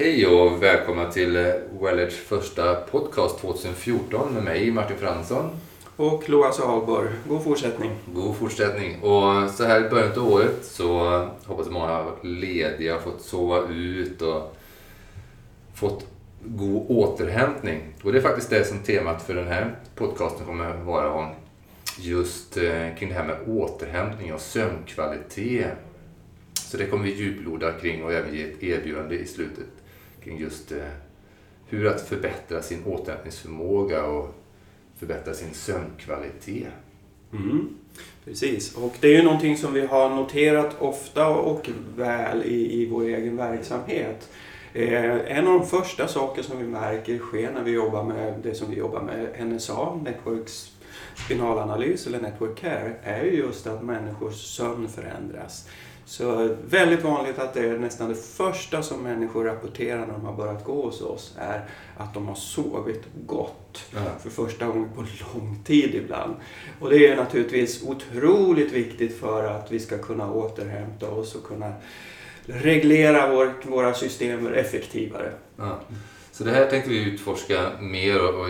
Hej och välkomna till Wellers första podcast 2014 med mig Martin Fransson. Och Loas Ahlborg. God fortsättning. God fortsättning. Och så här i början av året så hoppas jag många har varit lediga, fått sova ut och fått god återhämtning. Och det är faktiskt det som temat för den här podcasten kommer att vara om. Just eh, kring det här med återhämtning och sömnkvalitet. Så det kommer vi djuploda kring och även ge ett erbjudande i slutet kring just eh, hur att förbättra sin återhämtningsförmåga och förbättra sin sömnkvalitet. Mm. Precis, och det är ju någonting som vi har noterat ofta och väl i, i vår egen verksamhet. Eh, en av de första saker som vi märker sker när vi jobbar med det som vi jobbar med NSA, Networks spinalanalys eller Network Care, är ju just att människors sömn förändras. Så väldigt vanligt att det är nästan det första som människor rapporterar när de har börjat gå hos oss är att de har sovit gott ja. för första gången på lång tid ibland. Och det är naturligtvis otroligt viktigt för att vi ska kunna återhämta oss och kunna reglera vår, våra system effektivare. Ja. Så det här tänkte vi utforska mer och, och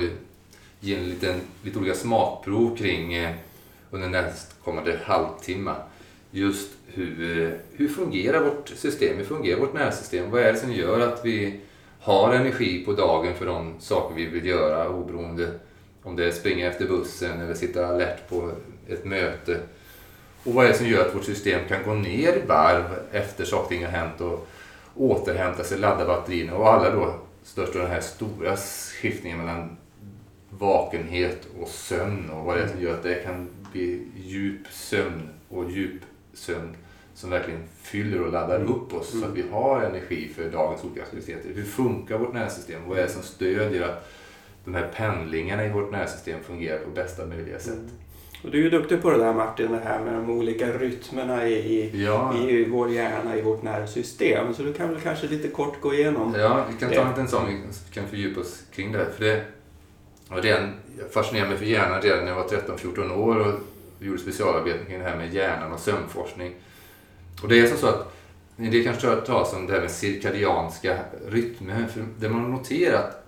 ge en liten, lite olika smakprov kring eh, under nästkommande halvtimme. Just hur, eh, hur fungerar vårt system? Hur fungerar vårt nervsystem? Vad är det som gör att vi har energi på dagen för de saker vi vill göra oberoende om det är springa efter bussen eller sitta alert på ett möte. Och vad är det som gör att vårt system kan gå ner i varv efter saker och ting har hänt och återhämta sig, ladda batterierna och alla då störst den här stora skiftningen mellan vakenhet och sömn och vad det är som gör att det kan bli djup sömn och djup sömn som verkligen fyller och laddar mm. upp oss mm. så att vi har energi för dagens olika aktiviteter. Hur funkar vårt nervsystem? Vad är det som stödjer att de här pendlingarna i vårt nervsystem fungerar på bästa möjliga sätt? Mm. Och du är ju duktig på det där Martin, det här med de olika rytmerna i, ja. i vår hjärna, i vårt nervsystem. Så du kan väl kanske lite kort gå igenom Ja, vi kan ta en liten sån, vi kan fördjupa oss kring det. För det redan, jag fascinerade mig för hjärnan redan när jag var 13-14 år och gjorde specialarbeten kring det här med hjärnan och sömnforskning. Och det är så att det kanske hört talas om det här med cirkadianska rytmer. För det man har noterat,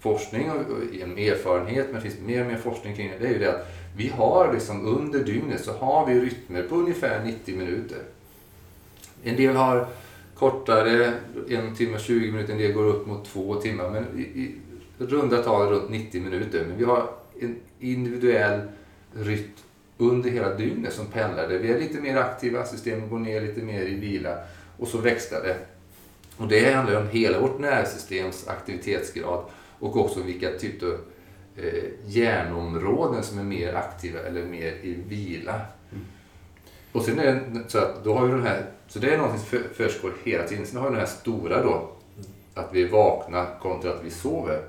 forskning och genom erfarenhet, men det finns mer och mer forskning kring det, det är ju det att vi har liksom under dygnet så har vi rytmer på ungefär 90 minuter. En del har kortare, en timme 20 minuter, en del går upp mot två timmar. Men i, i runda tal runt 90 minuter. Men vi har en individuell rytm under hela dygnet som pendlar. Där vi är lite mer aktiva, systemet går ner lite mer i vila och så växlar det. Och det handlar om hela vårt nervsystems aktivitetsgrad och också vilka typer av eh, hjärnområden som är mer aktiva eller mer i vila. Mm. Och sen är det så att då har vi den här, så det är någonting som försiggår hela tiden. Sen har vi den här stora då, att vi är vakna kontra att vi sover.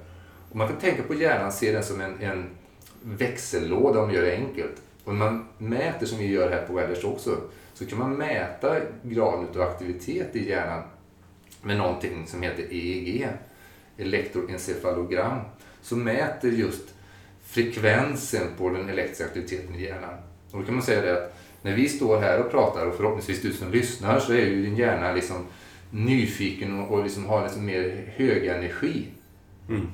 Och man kan tänka på hjärnan, se den som en, en växellåda om man gör det enkelt. Och när man mäter, som vi gör här på Weathers också, så kan man mäta graden av aktivitet i hjärnan med någonting som heter EEG, elektroencefalogram, som mäter just frekvensen på den elektriska aktiviteten i hjärnan. Och då kan man säga det att när vi står här och pratar och förhoppningsvis du som lyssnar så är ju din hjärna liksom nyfiken och, och liksom har liksom mer hög energi. Mm.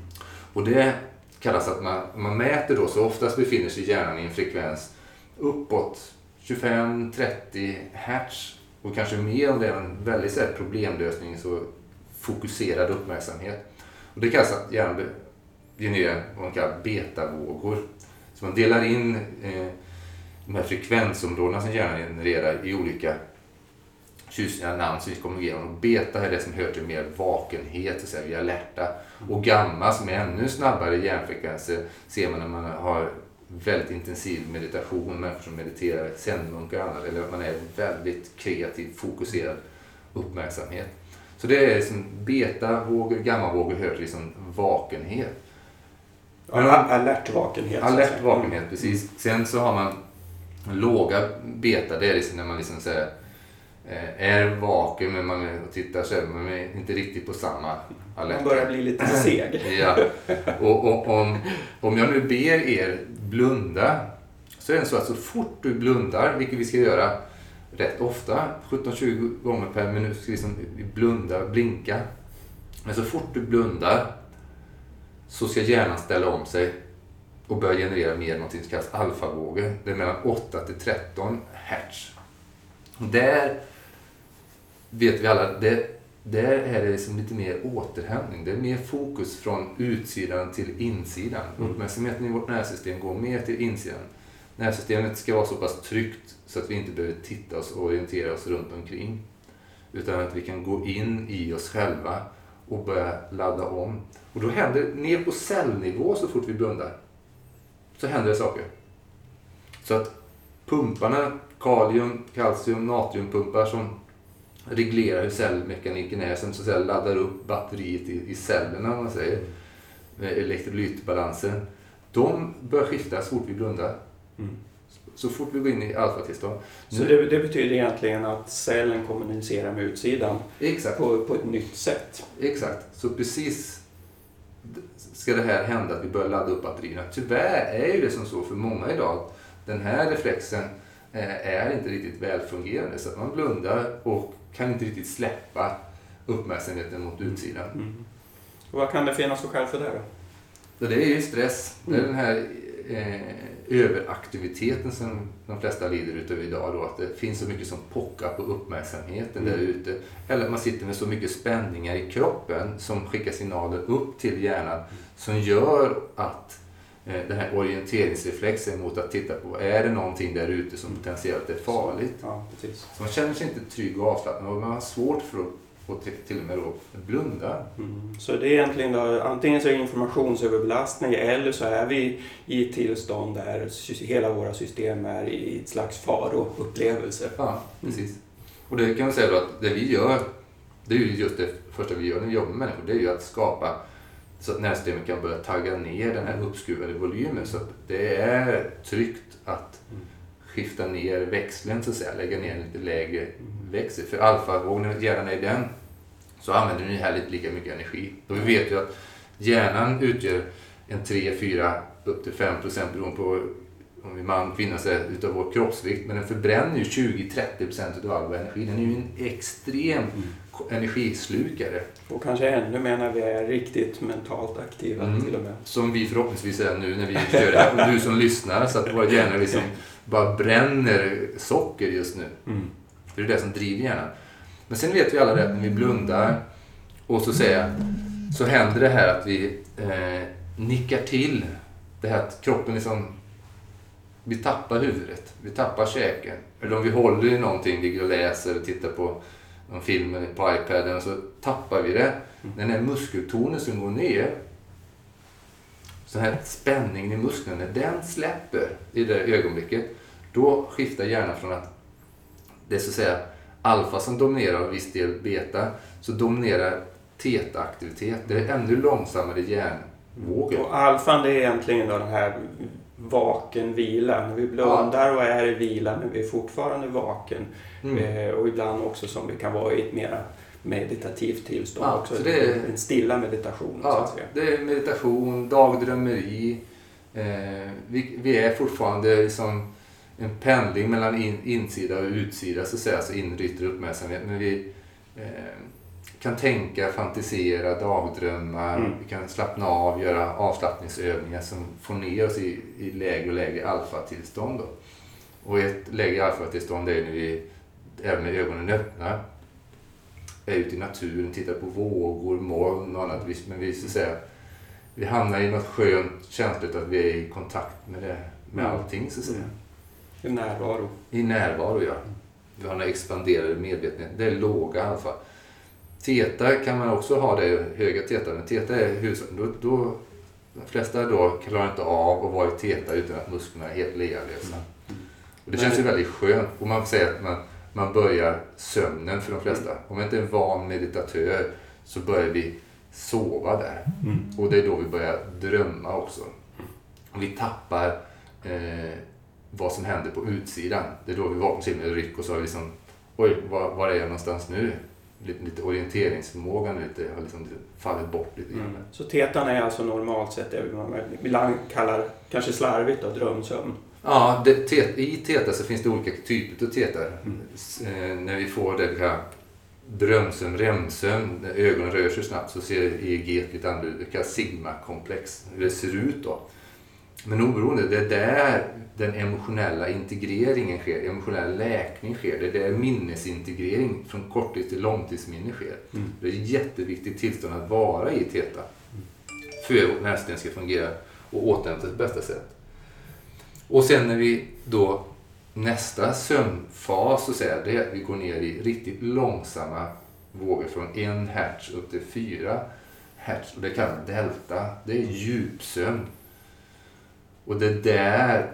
Och det kallas att man, man mäter då, så oftast befinner sig hjärnan i en frekvens uppåt 25-30 hertz och kanske mer om det är en väldigt så här, problemlösning, så fokuserad uppmärksamhet. Och det kallas att hjärnan genererar vad man kallar betavågor. Så man delar in eh, de här frekvensområdena som hjärnan genererar i olika tjusiga namn som vi kommer igenom. Beta är det som hör till mer vakenhet, så att vi är alerta. Och gamma som är ännu snabbare hjärnfrekvenser ser man när man har väldigt intensiv meditation, människor som mediterar, zenmunkar och annat, eller att man är väldigt kreativ, fokuserad uppmärksamhet. Så det är liksom beta-vågor, gamma-vågor hör till liksom vakenhet. Men, alert vakenhet. Alert vakenhet, precis. Sen så har man låga beta, det är liksom när man liksom säger är vaken men man tittar själv men man är inte riktigt på samma alert. Man börjar bli lite seg. ja. Och, och, om, om jag nu ber er blunda så är det så att så fort du blundar, vilket vi ska göra rätt ofta, 17-20 gånger per minut, ska vi liksom blunda, blinka. Men så fort du blundar så ska hjärnan ställa om sig och börja generera mer någonting som kallas alfavågor. Det är mellan 8 till 13 hertz. Där vet vi alla, det, där är det liksom lite mer återhämtning. Det är mer fokus från utsidan till insidan. Mm. Uppmärksamheten i vårt nervsystem går mer till insidan. Nervsystemet ska vara så pass tryggt så att vi inte behöver titta oss och orientera oss runt omkring. Utan att vi kan gå in i oss själva och börja ladda om. Och då händer ner på cellnivå så fort vi blundar. Så händer det saker. Så att pumparna, kalium, kalcium, natriumpumpar som reglerar hur cellmekaniken är, som så att säga laddar upp batteriet i, i cellerna, om man säger, med elektrolytbalansen. De bör skifta så fort vi blundar. Mm. Så fort vi går in i alfatillstånd. Så det, det betyder egentligen att cellen kommunicerar med utsidan Exakt. på, på ett nytt sätt. Exakt. Så precis ska det här hända att vi börjar ladda upp batterierna. Tyvärr är ju det som så för många idag. Den här reflexen är inte riktigt välfungerande. Så att man blundar och kan inte riktigt släppa uppmärksamheten mot utsidan. Mm. Och vad kan det finnas för skäl för det då? Det är ju stress. Det är Mm. den här eh, överaktiviteten som de flesta lider utav idag. Då, att det finns så mycket som pockar på uppmärksamheten Mm. där ute. Eller att man sitter med så mycket spänningar i kroppen som skickar signaler upp till hjärnan som gör att eh, den här orienteringsreflexen mot att titta på, är det någonting där ute som potentiellt är farligt? Ja. Så man känner sig inte trygg och avslappnad och man har svårt för att och till, till och med då blunda. Mm. Så det är egentligen då, antingen så är det informationsöverbelastning eller så är vi i ett tillstånd där hela våra system är i ett slags faroupplevelse. Ja, precis. Och det kan man säga då att det vi gör, det är ju just det första vi gör när vi jobbar med människor, det är ju att skapa så att nervsystemet kan börja tagga ner den här uppskruvade volymen så att det är tryggt att Mm. skifta ner växeln så att säga, lägga ner en lite lägre växel. För alfavågen, hjärnan är den, så använder den här lite lika mycket energi. Och vi vet ju att hjärnan utgör en 3, 4, upp till 5 procent beroende på om vi man, kvinna, så är, utav vår kroppsvikt. Men den förbränner ju 20-30 procent utav all vår energi. Den är ju en extrem energislukare. Och kanske ännu mer när vi är riktigt mentalt aktiva Mm. till och med. Som vi förhoppningsvis är nu när vi gör det här. Och du som lyssnar, så att våra hjärnor liksom bara bränner socker just nu. Mm. För det är det som driver hjärnan. Men sen vet vi alla det att när vi blundar och så säga, så händer det här att vi eh, nickar till. Det här att kroppen liksom, vi tappar huvudet, vi tappar käken. Eller om vi håller i någonting, ligger och läser och tittar på någon film på iPaden och så tappar vi det. När den här muskeltonusen går ner, så här spänningen i musklerna, när den släpper i det ögonblicket, då skiftar hjärnan från att det är så att säga alfa som dominerar och viss del beta, så dominerar teta-aktivitet. Det är ännu långsammare hjärnvågor. Och alfan det är egentligen då den här vaken vila. När vi blundar och är i vila men vi är fortfarande vaken. Mm. Eh, och ibland också som vi kan vara i ett mera meditativt tillstånd Ja, också. så det är- En stilla meditation så Ja, att säga. det är meditation, dagdrömmeri. Eh, vi, vi är fortfarande liksom en pendling mellan in, insida och utsida, så att säga, alltså inre yttre uppmärksamhet. Men vi eh, kan tänka, fantisera, dagdrömma, Mm. vi kan slappna av, göra avslappningsövningar som får ner oss i, i lägre och lägre alfatillstånd. Då. Och ett lägre alfatillstånd är när vi, även med ögonen öppna, är ute i naturen, tittar på vågor, moln och annat. Men vi, så att säga, vi hamnar i något skönt känsligt att vi är i kontakt med, det, med Mm. allting så att säga. Mm. I närvaro. I närvaro, ja. Vi har den expanderade medvetenheten. Det är låga alfa. Teta kan man också ha det, höga teta. Men teta är huvudsakligen, då, då, de flesta då klarar inte av att vara i teta utan att musklerna är helt lealösa. Och det känns ju väldigt skönt. Och man säger att man, man börjar sömnen för de flesta. Om man inte är en van meditatör så börjar vi sova där. Mm. Och det är då vi börjar drömma också. Och vi tappar eh, vad som händer på utsidan. Det är då vi vaknar till med ryck och så har vi liksom, oj, var, var är jag någonstans nu? Lite, orienteringsförmågan lite, har liksom fallit bort lite grann. Mm. Så tetan är alltså normalt sett det man ibland kallar, kanske slarvigt då, drömsömn. Ja, det, te, i teta så finns det olika typer av teta. Mm. Eh, när vi får det vi kallar drömsömn, REM-sömn, när ögonen rör sig snabbt så ser EEG lite annorlunda ut. Det kallas sigma-komplex, hur det ser ut då. Men oberoende, det är där den emotionella integreringen sker, emotionell läkning sker. Det är där minnesintegrering från korttids till långtidsminne sker. Mm. Det är ett jätteviktigt tillstånd att vara i TETA. För att vårt nervsystem ska fungera och återhämta sig på bästa sätt. Och sen när vi då nästa sömnfas så säga, det är att vi går ner i riktigt långsamma vågor från en hertz upp till fyra hertz. Och det kallas delta. Det är djupsömn. Och det är där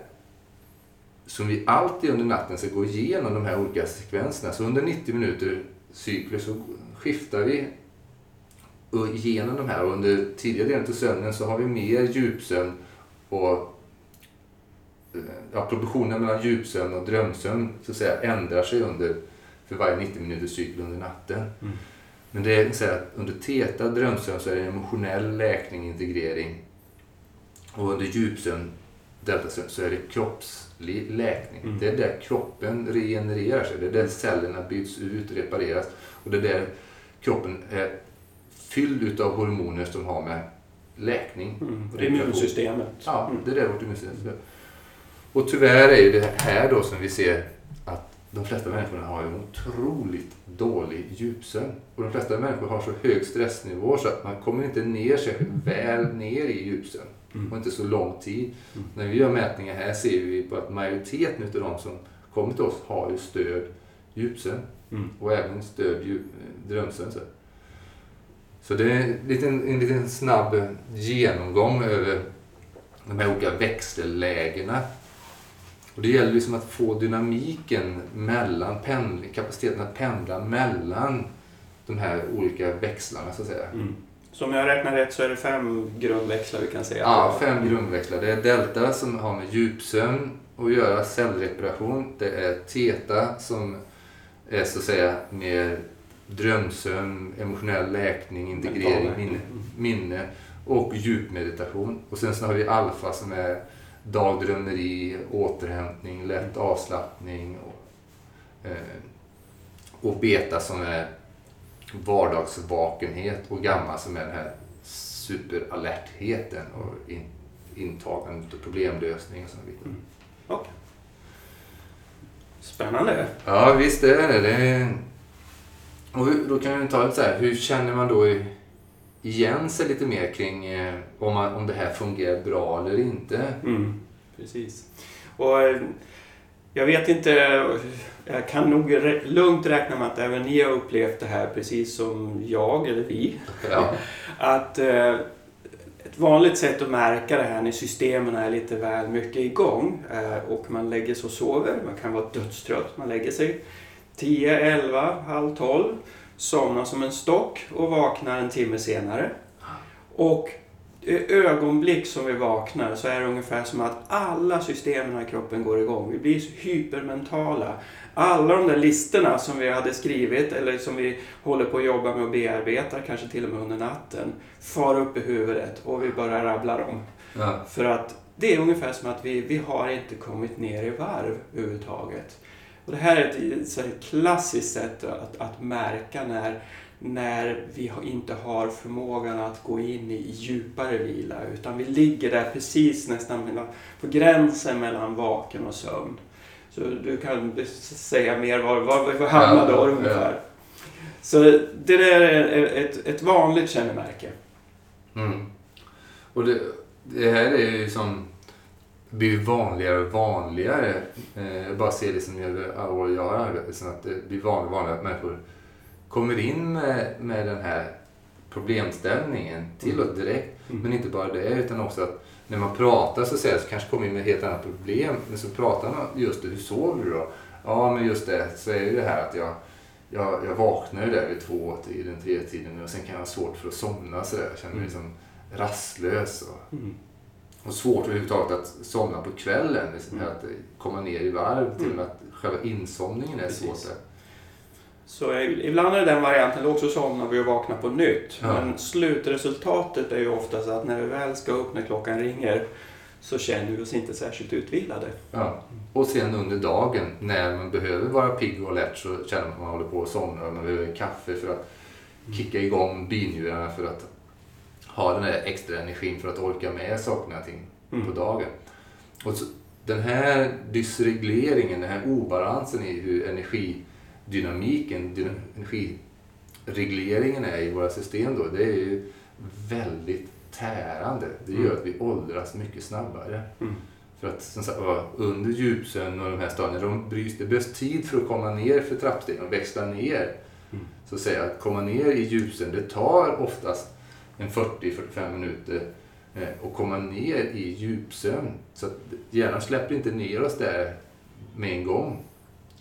som vi alltid under natten ska gå igenom de här olika sekvenserna. Så under 90 minuter cykler så skiftar vi igenom de här. Och under tidigare delen av sömnen så har vi mer djupsömn och ja, proportionen mellan djupsömn och drömsömn så att säga, ändrar sig under, för varje 90 minuters cykel under natten. Mm. Men det är så att under teta drömsömn så är det emotionell läkning, integrering. Och under djupsömn, deltasömn, så är det kroppslig läkning. Mm. Det är där kroppen regenererar sig. Det är där cellerna byts ut, repareras. Och det är där kroppen är fylld utav hormoner som har med läkning. Mm. Och det är immunsystemet. Ja, Mm. det är det vårt immunsystem. Och tyvärr är det här då som vi ser att de flesta människorna har en otroligt dålig djupsömn. Och de flesta människor har så hög stressnivå så att man kommer inte ner sig väl ner i djupsömn. Mm. Och inte så lång tid. Mm. När vi gör mätningar här ser vi på att majoriteten av de som kommer till oss har ju stöd djupsömn. Mm. Och även stöd drömsömn. Så. så det är en liten, en liten snabb genomgång över de här olika växellägena. Och det gäller liksom att få dynamiken mellan pendling, kapaciteten att pendla mellan de här olika växlarna så att säga. Mm. Så om jag räknar rätt så är det fem grundväxlar vi kan säga. Ja, fem grundväxlar. Det är delta som har med djupsömn att göra, cellreparation. Det är teta som är så att säga mer drömsömn, emotionell läkning, integrering, minne, läkning. minne och djupmeditation. Och sen så har vi alfa som är dagdrömmeri, återhämtning, lätt avslappning och, eh, och beta som är vardagsvakenhet och gamma som är den här superalertheten och in, intagandet och problemlösning och bitar. Mm. Okej. Spännande. Ja, visst det är det. det är... Och då kan vi ta lite så här, hur känner man då igen sig lite mer kring eh, om, man, om det här fungerar bra eller inte? Mm. Precis. Och eh, jag vet inte, jag kan nog lugnt räkna med att även ni har upplevt det här precis som jag eller vi. Ja, Att eh, ett vanligt sätt att märka det här när systemen är lite väl mycket igång eh, och man lägger sig och sover, man kan vara dödstrött, man lägger sig 10, 11, halv 12, somnar som en stock och vaknar en timme senare. Och i ögonblick som vi vaknar så är det ungefär som att alla systemen i kroppen går igång. Vi blir hypermentala. Alla de där listorna som vi hade skrivit eller som vi håller på att jobba med och bearbeta, kanske till och med under natten, far upp i huvudet och vi börjar rabbla dem. ja, För att det är ungefär som att vi, vi har inte kommit ner i varv överhuvudtaget. Och det här är ett, här klassiskt sätt att, att märka när, när vi inte har förmågan att gå in i djupare vila utan vi ligger där precis nästan på gränsen mellan vaken och sömn. Så du kan säga mer var, var vi hamnar då ja. ungefär. Så det där är ett, ett vanligt kännemärke. Mm. Och det, det här är ju som blir vanligare och vanligare. Eh, jag bara ser det som jag har arbetat, som att det blir vanligare och vanligare att människor kommer in med, med den här problemställningen till oss direkt. Mm. Men inte bara det, utan också att när man pratar så, så kanske kommer in med ett helt annat problem. Men så pratar man just det, hur sover du då? Ja, men just det, så är det här att jag, jag, jag vaknar ju där vid två tiden, tre tiden och sen kan jag ha svårt för att somna så där. Jag känner mig Mm. liksom rastlös och, Mm. och svårt överhuvudtaget att somna på kvällen. Liksom, Mm. Att komma ner i varv, till och med att själva insomningen är Precis. svårt. Där. Så ibland är det den varianten, också somnar vi och vaknar på nytt. Ja. Men slutresultatet är ju oftast att när vi väl ska upp när klockan ringer så känner vi oss inte särskilt utvilade. Ja. Och sen under dagen när man behöver vara pigg och alert så känner man att man håller på att somna och man behöver kaffe för att kicka igång binjurarna för att ha den där extra energin för att orka med sakerna och ting Mm. på dagen. Och så, den här dysregleringen, den här obalansen i hur energidynamiken, dyna- energiregleringen är i våra system då, det är ju väldigt tärande. Det gör Mm. att vi åldras mycket snabbare. Mm. För att som sagt, under djupsömn och de här stadierna, de bryts, det behövs tid för att komma ner för trappstegen och växla ner. Mm. Så att säga, att komma ner i djupsömn, det tar oftast en 40-45 minuter eh, att komma ner i djupsömn. Så att hjärnan släpper inte ner oss där med en gång.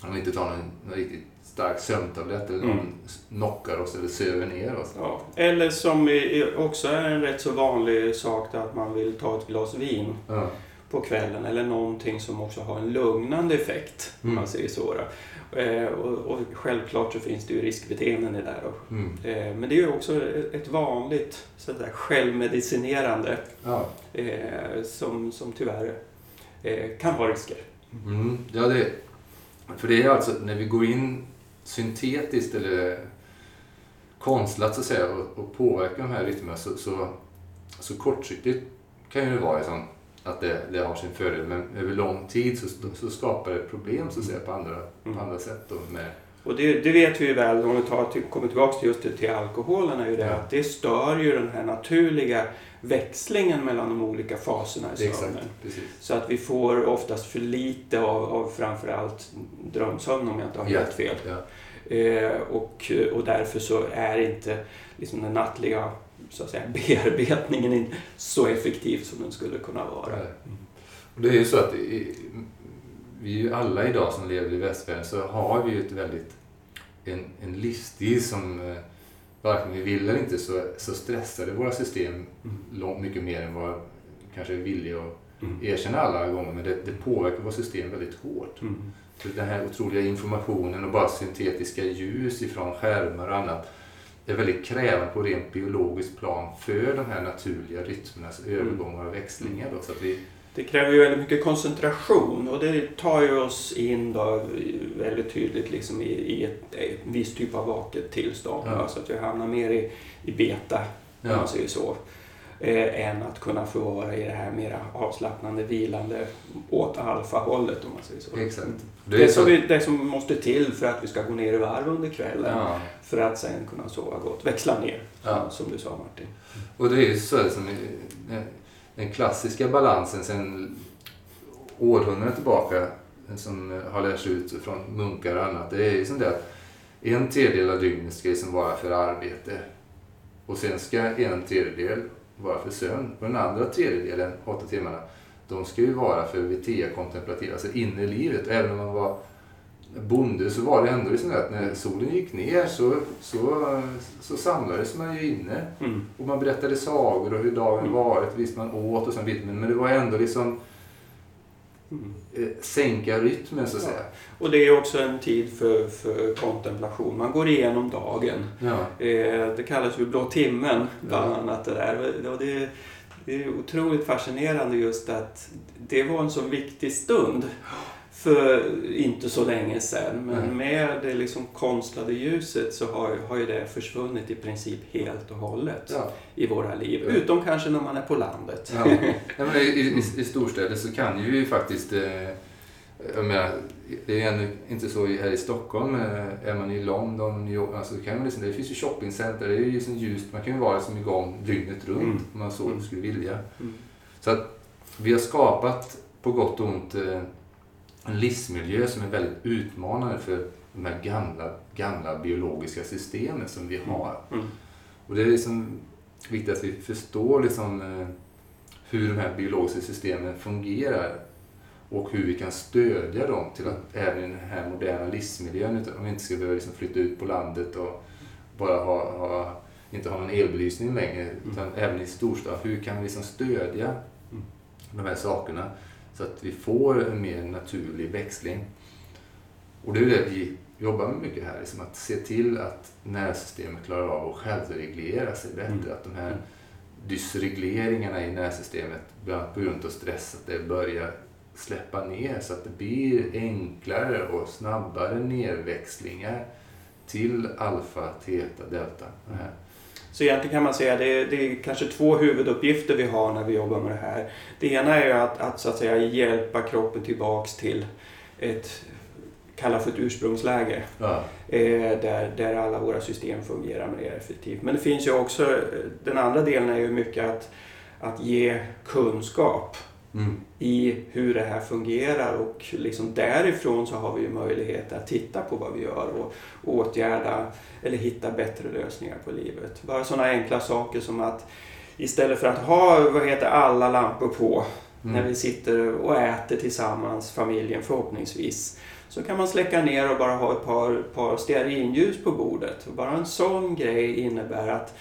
Om vi inte tar någon, någon riktigt stark sömntablett eller någon Mm. knockar oss eller söver ner oss. Ja. Eller som också är en rätt så vanlig sak att man vill ta ett glas vin Ja. på kvällen eller någonting som också har en lugnande effekt. Om Mm. man säger så. Då. Eh, och, och självklart så finns det ju riskbeteenden i det där. Då. Mm. Eh, men det är ju också ett vanligt sådär, självmedicinerande Ja. eh, som, som tyvärr eh, kan ha risker. Mm, ja, det, för det är alltså när vi går in syntetiskt eller konstlat så att säga och, och påverkar de här rytmerna så, så, så kortsiktigt kan ju det vara liksom att det, det har sin fördel men över lång tid så, så skapar det problem så att säga på andra, Mm. på andra sätt. Då, med, Och det, det vet vi ju väl, om vi tar, till, kommer tillbaka till just det, till alkoholen, är ju det Ja. att det stör ju den här naturliga växlingen mellan de olika faserna i sömnen. Så att vi får oftast för lite av, av framförallt drömsömn om jag inte har Ja. helt fel. Ja. Eh, och, och därför så är inte liksom den nattliga så att säga, bearbetningen så effektiv som den skulle kunna vara. Nej. Och det är ju så att i, vi är ju alla idag som lever i västvärlden så har vi ju ett väldigt, en, en livsstil som eh, varken vi vill eller inte så, så stressar det våra system Mm. långt mycket mer än vad kanske är villig att Mm. erkänna alla gånger men det, det påverkar vårt system väldigt hårt. Mm. Så den här otroliga informationen och bara syntetiska ljus ifrån skärmar och annat är väldigt krävande på rent biologiskt plan för de här naturliga rytmernas Mm. övergångar och växlingar. Då, så att vi, Det kräver ju väldigt mycket koncentration och det tar ju oss in då väldigt tydligt liksom i, i ett, ett viss typ av vaket tillstånd. Ja. Så att vi hamnar mer i, i beta, om Ja. man säger så. Eh, än att kunna få vara i det här mera avslappnande, vilande åt alfa-hållet om man säger så. Exakt. Det, är så vi, det som måste till för att vi ska gå ner i varv under kvällen. Ja. För att sen kunna sova gott. Växla ner, Ja. som du sa Martin. Och det är ju så som den klassiska balansen sedan århundraden tillbaka som har lärts ut från munkar och annat. Det är ju som det att en tredjedel av dygnet ska liksom vara för arbete och sen ska en tredjedel vara för sömn. Och den andra tredjedelen, åtta timmarna, de ska ju vara för vitea kontemplativa, alltså inre i livet. Även om man var bonde så var det ändå liksom det att när solen gick ner så, så, så samlades man ju inne. Mm. Och man berättade sagor och hur dagen Mm. varit. Visst, man åt och sånt, men, men det var ändå liksom Mm. eh, sänka rytmen så att Ja. säga. Och det är också en tid för, för kontemplation. Man går igenom dagen. Ja. Eh, det kallas ju blå timmen, bland Ja. annat. Det, där. Och det, det är otroligt fascinerande just att det var en så viktig stund för inte så länge sedan. Men Nej. med det liksom konstlade ljuset så har, har ju det försvunnit i princip helt och hållet Ja. i våra liv. Ja. Utom kanske när man är på landet. Ja. Ja, i, i, I storstäder så kan ju faktiskt eh, jag menar, det är ännu inte så här i Stockholm. eh, Är man i London, New York, alltså kan man liksom, det finns ju shoppingcenter, det är ju liksom ljust. Man kan ju vara liksom igång dygnet runt Mm. om man så Mm. skulle vilja. Mm. Så att vi har skapat, på gott och ont, eh, en livsmiljö som är väldigt utmanande för de här gamla, gamla biologiska systemen som vi har. Mm. Och det är liksom viktigt att vi förstår liksom, eh, hur de här biologiska systemen fungerar och hur vi kan stödja dem till att även i den här moderna livsmiljön, utan om vi inte ska behöva liksom flytta ut på landet och bara ha, ha, inte ha någon elbelysning längre, utan även i storstad, hur kan vi liksom stödja Mm. de här sakerna så att vi får en mer naturlig växling. Och det är det vi jobbar med mycket här, liksom att se till att nervsystemet klarar av att självreglera sig bättre. Mm. Att de här dysregleringarna i nervsystemet, bland annat på grund av stress, att det börjar släppa ner så att det blir enklare och snabbare nedväxlingar till alfa, teta, delta. Här. Så egentligen kan man säga att det är, det är kanske två huvuduppgifter vi har när vi jobbar med det här. Det ena är att, att, så att säga, hjälpa kroppen tillbaks till ett kallar för ett ursprungsläge. Ja. Eh, där, där alla våra system fungerar mer effektivt. Men det finns ju också, den andra delen är ju mycket att, att ge kunskap Mm. i hur det här fungerar och liksom därifrån så har vi ju möjlighet att titta på vad vi gör och åtgärda eller hitta bättre lösningar på livet. Bara sådana enkla saker som att istället för att ha vad heter, alla lampor på Mm. när vi sitter och äter tillsammans, familjen förhoppningsvis, så kan man släcka ner och bara ha ett par, par stearinljus på bordet. Och bara en sån grej innebär att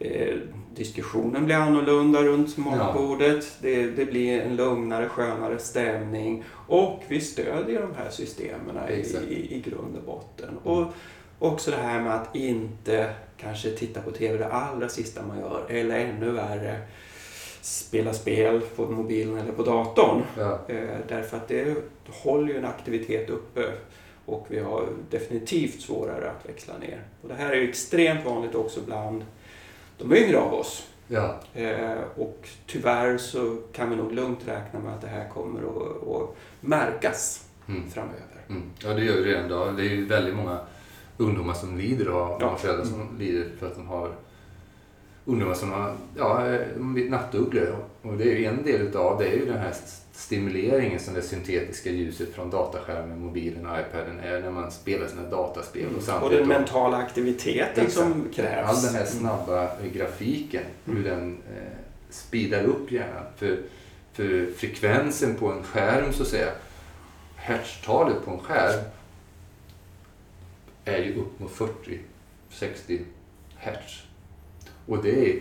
eh, diskussionen blir annorlunda runt matbordet. Det, det blir en lugnare, skönare stämning och vi stödjer de här systemen i, i, i grund och botten. Och också det här med att inte kanske titta på TV det allra sista man gör eller ännu värre spela spel på mobilen eller på datorn. Ja. Eh, därför att det håller ju en aktivitet uppe och vi har definitivt svårare att växla ner. Och det här är ju extremt vanligt också bland de yngre av oss. Ja. Eh, och tyvärr så kan vi nog lugnt räkna med att det här kommer att, att märkas Mm. framöver. Mm. ja, det gör vi redan idag. Det är ju väldigt många ungdomar som lider av, Ja. föräldrar som lider för att de har ungdomar som har ja, nattugglor. Och det är ju en del utav det är ju den här stimuleringen som det syntetiska ljuset från dataskärmen, mobilen och iPaden är när man spelar sina dataspel. Och Och samtidigt den mentala aktiviteten Exakt. som krävs. All den här Mm. snabba grafiken, hur Mm. den eh, speedar upp hjärnan. För, för frekvensen på en skärm så att säga, hertztalet på en skärm är ju upp mot 40-60 hertz. Och det är,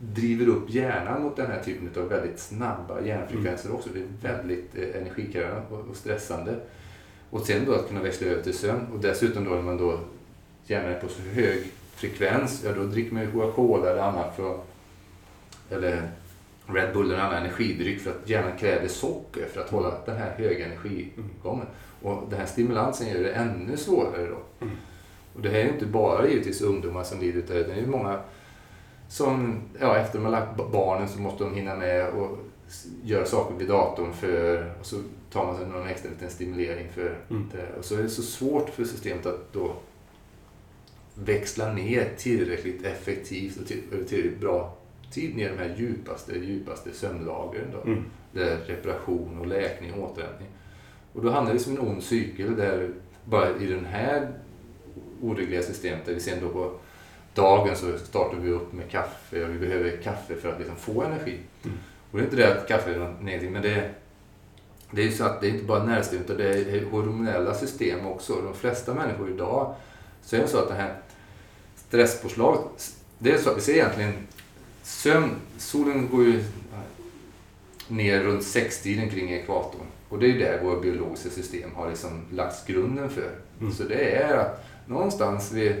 driver upp hjärnan mot den här typen av väldigt snabba hjärnfrekvenser också. Det är väldigt eh, energikrävande och, och stressande. Och sen då att kunna växla över till sömn och dessutom då när man då hjärnan är på så hög frekvens, ja då dricker man ju Coca-Cola eller annat för att- eller Red Bull eller annan energidryck för att hjärnan kräver socker för att hålla den här höga energigången. Och den här stimulansen gör det ännu svårare då. Mm. Och det här är ju inte bara givetvis ungdomar som lider utav det, det är ju många som, ja efter har lagt ba- barnen så måste de hinna med och göra saker vid datorn för, och så tar man sig någon extra liten stimulering för Mm. det. Och så är det så svårt för systemet att då växla ner tillräckligt effektivt och till, tillräckligt bra tid ner i de här djupaste, djupaste sömnlagren. Då. Mm. Där reparation och läkning och återhämtning. Och då hamnar vi som en ond cykel där bara i den här oreglerade systemet där vi sen då på dagen så startar vi upp med kaffe och vi behöver kaffe för att liksom få energi. Mm. Och det är inte det att kaffe är något negativt men det är, det är ju så att det är inte bara nervsystem utan det är hormonella system också. De flesta människor idag så är det så att det här stresspåslaget, det är så att vi ser egentligen sömn, solen går ju ner runt sextiden kring ekvatorn. Och det är ju där våra biologiska system har liksom lagt grunden för. Mm. Så det är att någonstans vid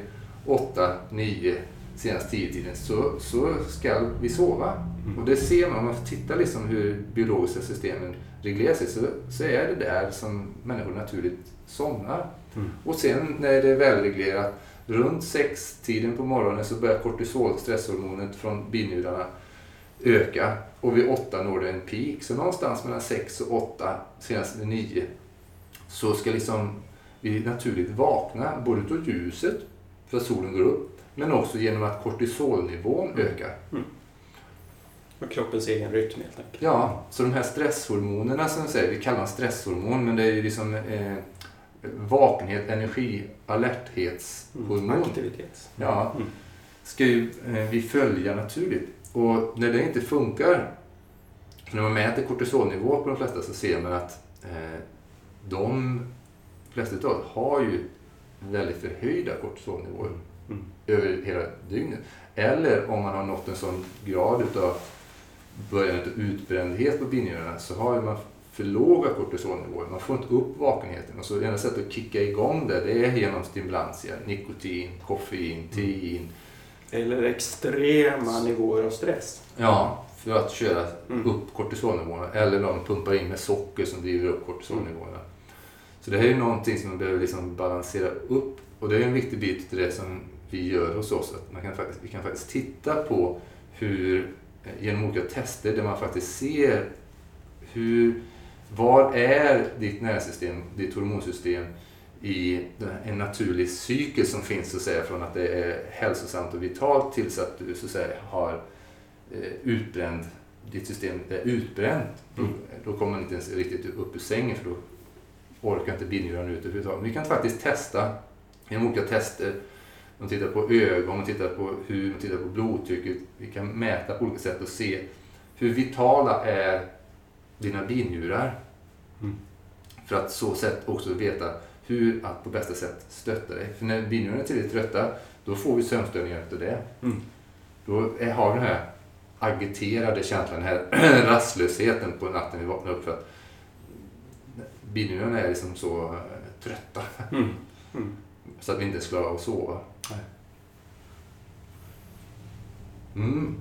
8, 9, senast 10 tiden så, så ska vi sova. Mm. Och det ser man om man tittar liksom hur biologiska systemen reglerar sig så, så är det där som människor naturligt somnar. Mm. Och sen när det är välreglerat, runt sextiden på morgonen så börjar kortisol, stresshormonet från binjurarna, öka och vid åtta når det en peak. Så någonstans mellan sex och åtta, senast vid nio, så ska liksom vi naturligt vakna, både utav ljuset, för att solen går upp, men också genom att kortisolnivån Mm. ökar. Och kroppens egen rytm helt enkelt. Ja, så de här stresshormonerna som jag säger, vi kallar dem stresshormon, men det är ju liksom eh, vakenhet, energi, alerthetshormon. Mm. Aktivitets. Ja. Mm. ska ju eh, vi följa naturligt. Och när det inte funkar, när man mäter kortisolnivå på de flesta så ser man att eh, de flesta utav oss har ju väldigt förhöjda kortisolnivåer Mm. över hela dygnet. Eller om man har nått en sån grad utav början av utbrändhet på binjurarna så har man för låga kortisolnivåer. Man får inte upp vakenheten. Och så det enda sättet att kicka igång det, det är genom stimulantia. Nikotin, koffein, tein, Eller extrema nivåer av stress. Ja, för att köra Mm. upp kortisolnivåerna. Eller de pumpar in med socker som driver upp kortisolnivåerna. Så det här är ju någonting som man behöver liksom balansera upp. Och det är en viktig bit till det som vi gör hos oss. Att man kan faktiskt, vi kan faktiskt titta på hur, eh, genom olika tester där man faktiskt ser hur, vad är ditt nervsystem, ditt hormonsystem i en naturlig cykel som finns så att säga från att det är hälsosamt och vitalt tills att du så att säga har eh, utbränd, ditt system är utbränt. Mm. Då, då kommer man inte ens riktigt upp ur sängen för då orkar inte binjuren ut överhuvudtaget. Vi kan faktiskt testa genom olika tester. Man tittar på ögon, man tittar på hud, man tittar på blodtrycket. Vi kan mäta på olika sätt och se hur vitala är dina binjurar. Mm. För att så sätt också veta hur att på bästa sätt stötta dig. För när binjurarna är tillräckligt trötta, då får vi sömnstörningar efter det. Mm. Då har vi den här agiterade känslan, den här rastlösheten på natten vi vaknar upp för att binjurarna är liksom så eh, trötta. Mm. Mm. Så att vi inte ska klara av att sova. Mm.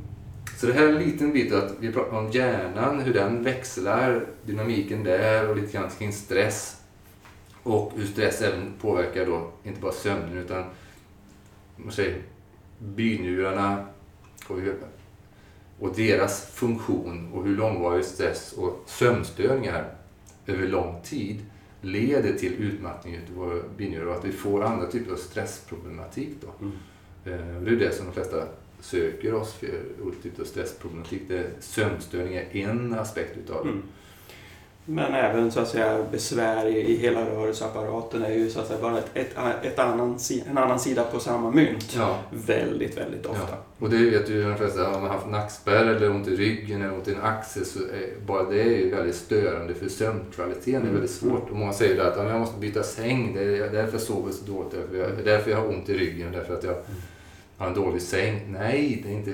Så det här är en liten bit att vi pratar om hjärnan, hur den växlar, dynamiken där och lite grann kring stress. Och hur stress även påverkar då, inte bara sömnen utan säger, binjurarna och, och deras funktion och hur långvarig stress och sömnstörningar över lång tid leder till utmattning utav våra binjurar och att vi får andra typer av stressproblematik. Då. Mm. Eh, Det är det som de flesta söker oss för, olika typer av stressproblematik. Sömnstörning är en aspekt utav det. Mm. Men även så att säga besvär i, i hela rörelseapparaten är ju så att säga bara ett, ett, ett annan, en annan sida på samma mynt. Ja, Väldigt, väldigt ofta. ja. Och det vet ju de flesta, har man haft nackspärr eller ont i ryggen eller ont i en axel så är, bara det är ju väldigt störande för sömnkvaliteten. Det är Mm. väldigt svårt. Och många säger att "Ja, men jag måste byta säng, det är därför jag sover så dåligt, därför jag, det är därför jag har ont i ryggen, därför att jag har en dålig säng. Nej, det är inte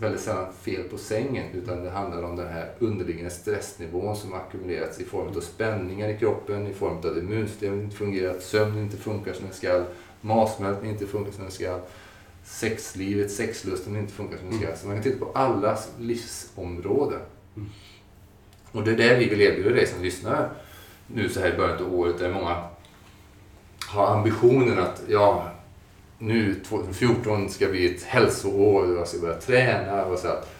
väldigt sällan fel på sängen utan det handlar om den här underliggande stressnivån som ackumulerats i form av spänningar i kroppen, i form av att immunsystemet inte fungerar, att sömnen inte funkar som den ska, matsmältningen inte funkar som den ska, sexlivet, sexlusten inte funkar som den ska. Så man kan titta på alla livsområden. Mm. Och det är det vi vill erbjuda dig som lyssnar nu så här i början av året där många har ambitionen att ja, nu 2014 ska bli ett hälsoår och jag ska börja träna och så att,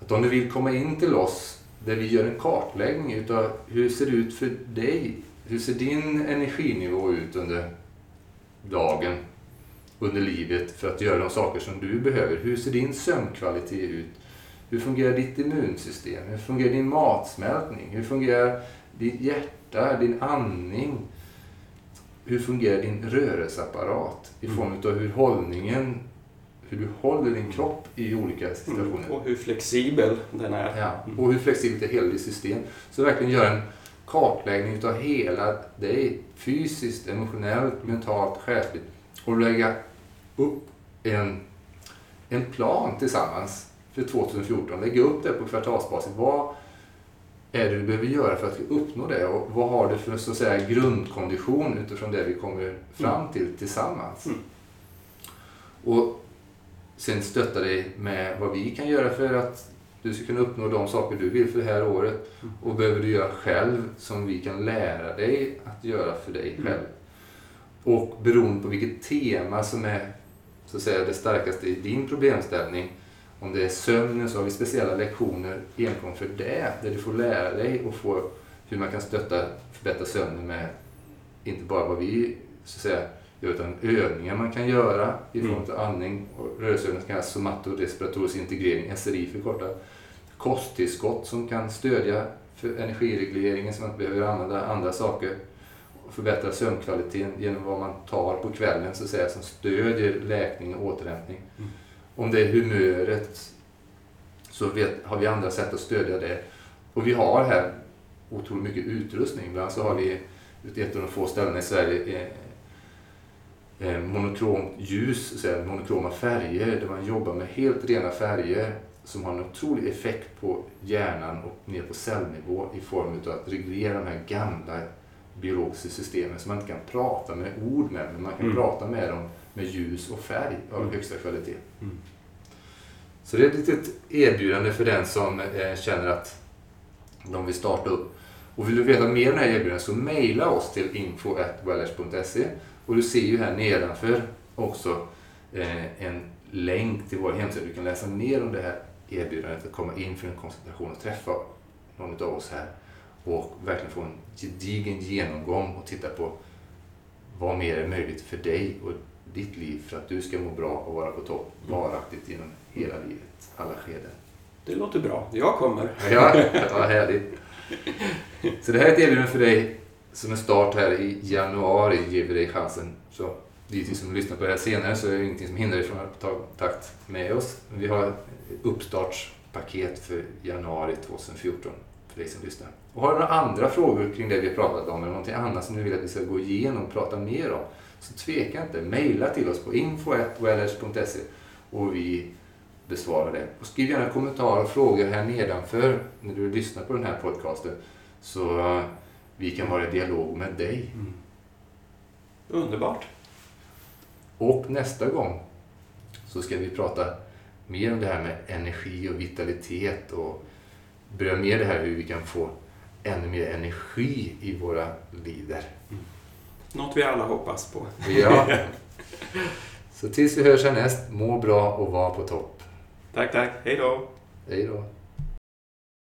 att om du vill komma in till oss där vi gör en kartläggning utav hur ser det ut för dig? Hur ser din energinivå ut under dagen, under livet för att göra de saker som du behöver? Hur ser din sömnkvalitet ut? Hur fungerar ditt immunsystem? Hur fungerar din matsmältning? Hur fungerar ditt hjärta, din andning? Hur fungerar din rörelseapparat i form av hur hållningen, hur du håller din kropp i olika situationer? Mm. Och hur flexibel den är. Ja, och hur flexibelt är hela ditt system. Så verkligen göra en kartläggning utav hela dig, fysiskt, emotionellt, mentalt, själsligt. Och lägga upp en, en plan tillsammans för 2014. Lägga upp det på kvartalsbasis. Vad är det du behöver göra för att uppnå det? Och vad har du för så att säga, grundkondition utifrån det vi kommer fram till tillsammans? Mm. Och sen stötta dig med vad vi kan göra för att du ska kunna uppnå de saker du vill för det här året. Och behöver du göra själv som vi kan lära dig att göra för dig Mm. själv. Och beroende på vilket tema som är så att säga, det starkaste i din problemställning. Om det är sömnen så har vi speciella lektioner enkom för det. Där du får lära dig och få hur man kan stötta, förbättra sömnen med inte bara vad vi så att säga, gör utan övningar man kan göra i form av andning och rörelseövningar som kallas somatorespiratorisk integrering, SRI förkortat. Kosttillskott som kan stödja för energiregleringen så man inte behöver använda andra saker och förbättra sömnkvaliteten genom vad man tar på kvällen så att säga, som stödjer läkning och återhämtning. Mm. Om det är humöret så vet, har vi andra sätt att stödja det. Och vi har här otroligt mycket utrustning. Ibland så har vi ute ett av de få ställena i Sverige eh, eh, monokromt ljus, så säga, monokroma färger där man jobbar med helt rena färger som har en otrolig effekt på hjärnan och ner på cellnivå i form av att reglera de här gamla biologiska systemen som man inte kan prata med ord med, men man kan Mm. prata med dem med ljus och färg av Mm. högsta kvalitet. Mm. Så det är ett litet erbjudande för den som eh, känner att de vill starta upp. Och vill du veta mer om det här erbjudandet så mejla oss till info.wellers.se och du ser ju här nedanför också eh, en länk till vår hemsida. Du kan läsa mer om det här erbjudandet att komma in för en konsultation och träffa någon av oss här och verkligen få en gedigen genomgång och titta på vad mer är möjligt för dig och ditt liv för att du ska må bra och vara på topp varaktigt genom hela livet, alla skeden. Det låter bra. Jag kommer. Ja, vad härligt. Så det här är ett erbjudande för dig som en start här i januari ger vi dig chansen. Så givetvis som lyssnar på det här senare så är det ingenting som hindrar dig från att ta kontakt med oss. Vi har ett uppstartspaket för januari 2014 för dig som lyssnar. Och har du några andra frågor kring det vi har pratat om eller någonting annat som du vill att vi ska gå igenom och prata mer om så tveka inte. Mejla till oss på info.wellers.se och vi besvara det. Och skriv gärna kommentarer och frågor här nedanför när du lyssnar på den här podcasten så vi kan vara i dialog med dig. Mm. Underbart. Och nästa gång så ska vi prata mer om det här med energi och vitalitet och börja med det här hur vi kan få ännu mer energi i våra liv där. Något vi alla hoppas på. Ja. Så tills vi hörs härnäst, må bra och var på topp. Tack, tack. Hej då. Hej då.